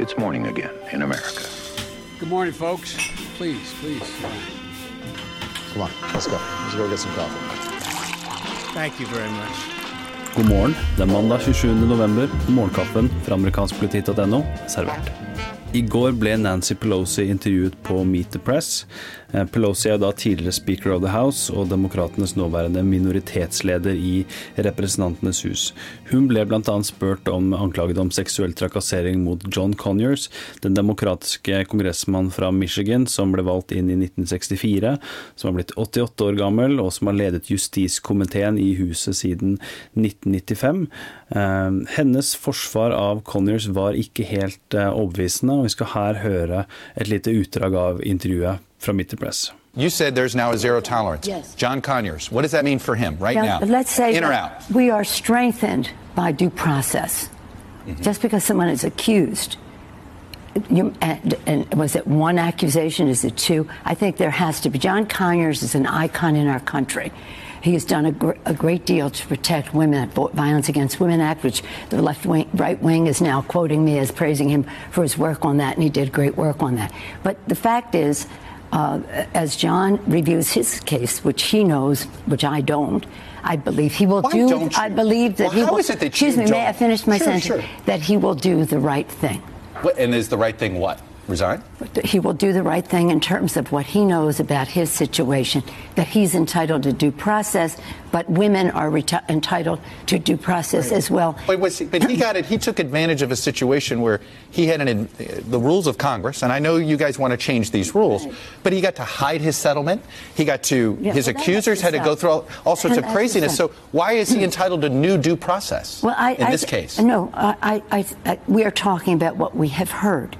It's morning again in America. Good morning, folks. Please, please. Come on, let's go. Let's go get some coffee. Thank you very much. God morgen. Det er mandag 27. november. Morgenkaffen fra amerikanskpoliti.no servert. I går ble Nancy Pelosi intervjuet på Meet the Press. Eh, Pelosi er da tidligere speaker of the House og demokratenes nåværende minoritetsleder i Representantenes hus. Hun ble bl.a. spurt om anklaget om seksuell trakassering mot John Conyers, den demokratiske kongressmannen fra Michigan som ble valgt inn i 1964, som har blitt 88 år gammel og som har ledet justiskomiteen i huset siden 1995. Eh, hennes forsvar av Conyers var ikke helt eh, overbevisende, og vi skal her høre et lite utdrag av intervjuet fra Meet the Press. You said there's now a zero tolerance. Yes. John Conyers, what does that mean for him right Now, now? let's say In or out? we are strengthened by due process. Just because someone is accused, you, and, and was it one accusation? Is it two? I think there has to be. John Conyers is an icon in our country. He has done a, gr- a great deal to protect women, Violence Against Women Act, which the left wing, right wing is now quoting me as praising him for his work on that, and he did great work on that. But the fact is, uh, as John reviews his case, which he knows, which I don't, I believe he will Why do. don't? I believe that Well, he will. that excuse me, may I finish my Sure, sentence? sure. That he will do the right thing. And is the right thing what? Resign? He will do the right thing in terms of what he knows about his situation. That he's entitled to due process, but women are reti- entitled to due process as well. But, was he, but he got it. He took advantage of a situation where he had an, the rules of Congress, and I know you guys want to change these rules, but he got to hide his settlement. He got to Yeah, his well, accusers had to go through all, all sorts of has to craziness. So why is he entitled to new due process Well, I, in I, this case? No, I, I, I, we are talking about what we have heard.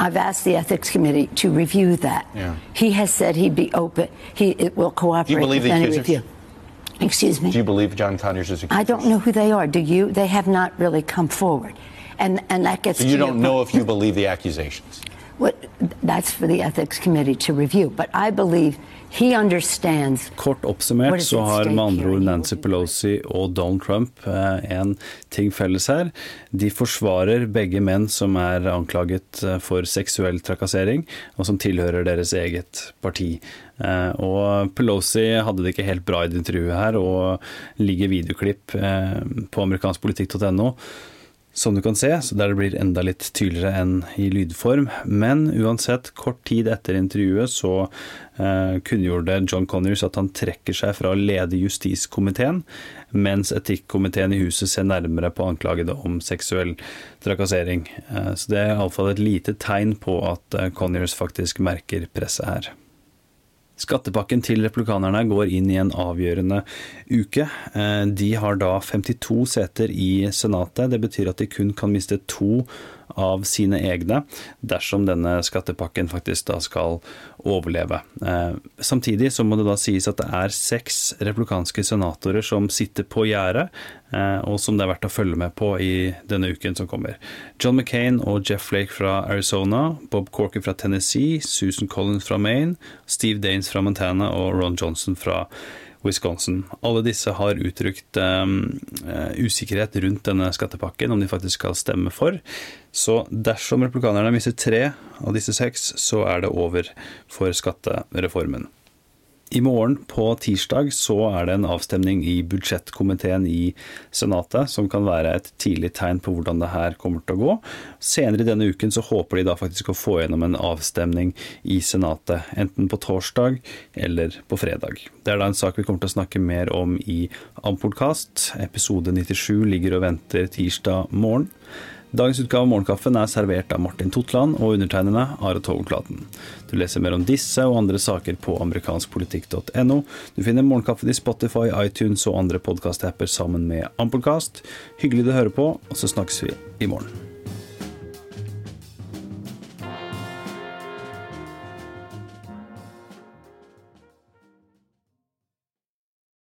I've asked the ethics committee to review that. Yeah. He has said he'd be open. He it will cooperate believe with the accusers? review. Excuse me. Do you believe John Conyers is accused? I don't know who they are. Do you? They have not really come forward, and and that gets. So you don't know point. if you believe the accusations. What, that's for the ethics committee to review. But I believe he understands. Kort oppsummert så har med andre ord Nancy Pelosi og Donald Trump eh, en ting felles her. De forsvarer begge menn som er anklaget eh, for seksuell trakassering, og som tilhører deres eget parti. Eh, Og Pelosi hadde det ikke helt bra i det intervjuet her, og ligger videoklipp på amerikanskpolitikk.no som du kan se, så der det blir enda litt tydeligere enn i lydform. Men uansett, kort tid etter intervjuet så eh, kunngjorde John Connors at han trekker seg fra å lede justiskomiteen, mens etikkomiteen i huset ser nærmere på anklagede om seksuell trakassering. Eh, så det er iallfall et lite tegn på at eh, Connors faktisk merker presset her. Skattepakken til republikanerne går inn i en avgjørende uke. Eh, De har da 52 seter i Senatet. Det betyr at de kun kan miste to av sine egne dersom denne skattepakken faktisk da skal overleve. Eh, Samtidig så må det da sies at det er seks republikanske senatorer som sitter på gjerdet, eh, og som det er verdt å følge med på i denne uken som kommer. John McCain og Jeff Flake fra Arizona, Bob Corker fra Tennessee, Susan Collins fra Maine, Steve Daines fra Montana og Ron Johnson fra Wisconsin. Alle disse har uttrykt um, usikkerhet rundt denne skattepakken, om de faktisk skal stemme for. Så dersom republikanerne mister tre av disse seks, så er det over for skattereformen. I morgen på tirsdag så er det en avstemning i budsjettkomiteen i Senatet, som kan være et tidlig tegn på hvordan det her kommer til å gå. Senere i denne uken så håper de da faktisk å få gjennom en avstemning i Senatet, enten på torsdag eller på fredag. Det er da en sak vi kommer til å snakke mer om i Ampodkast. Episode 97 ligger og venter tirsdag morgen. Dagens utgave av Morgenkaffen er servert av Martin Totland og undertegnede Are Togenklaten. Du leser mer om disse og andre saker på amerikanskpolitikk.no. Du finner Morgenkaffen i Spotify, iTunes og andre podkast-apper sammen med Ampelkast. Hyggelig du hører på, og så snakkes vi i morgen.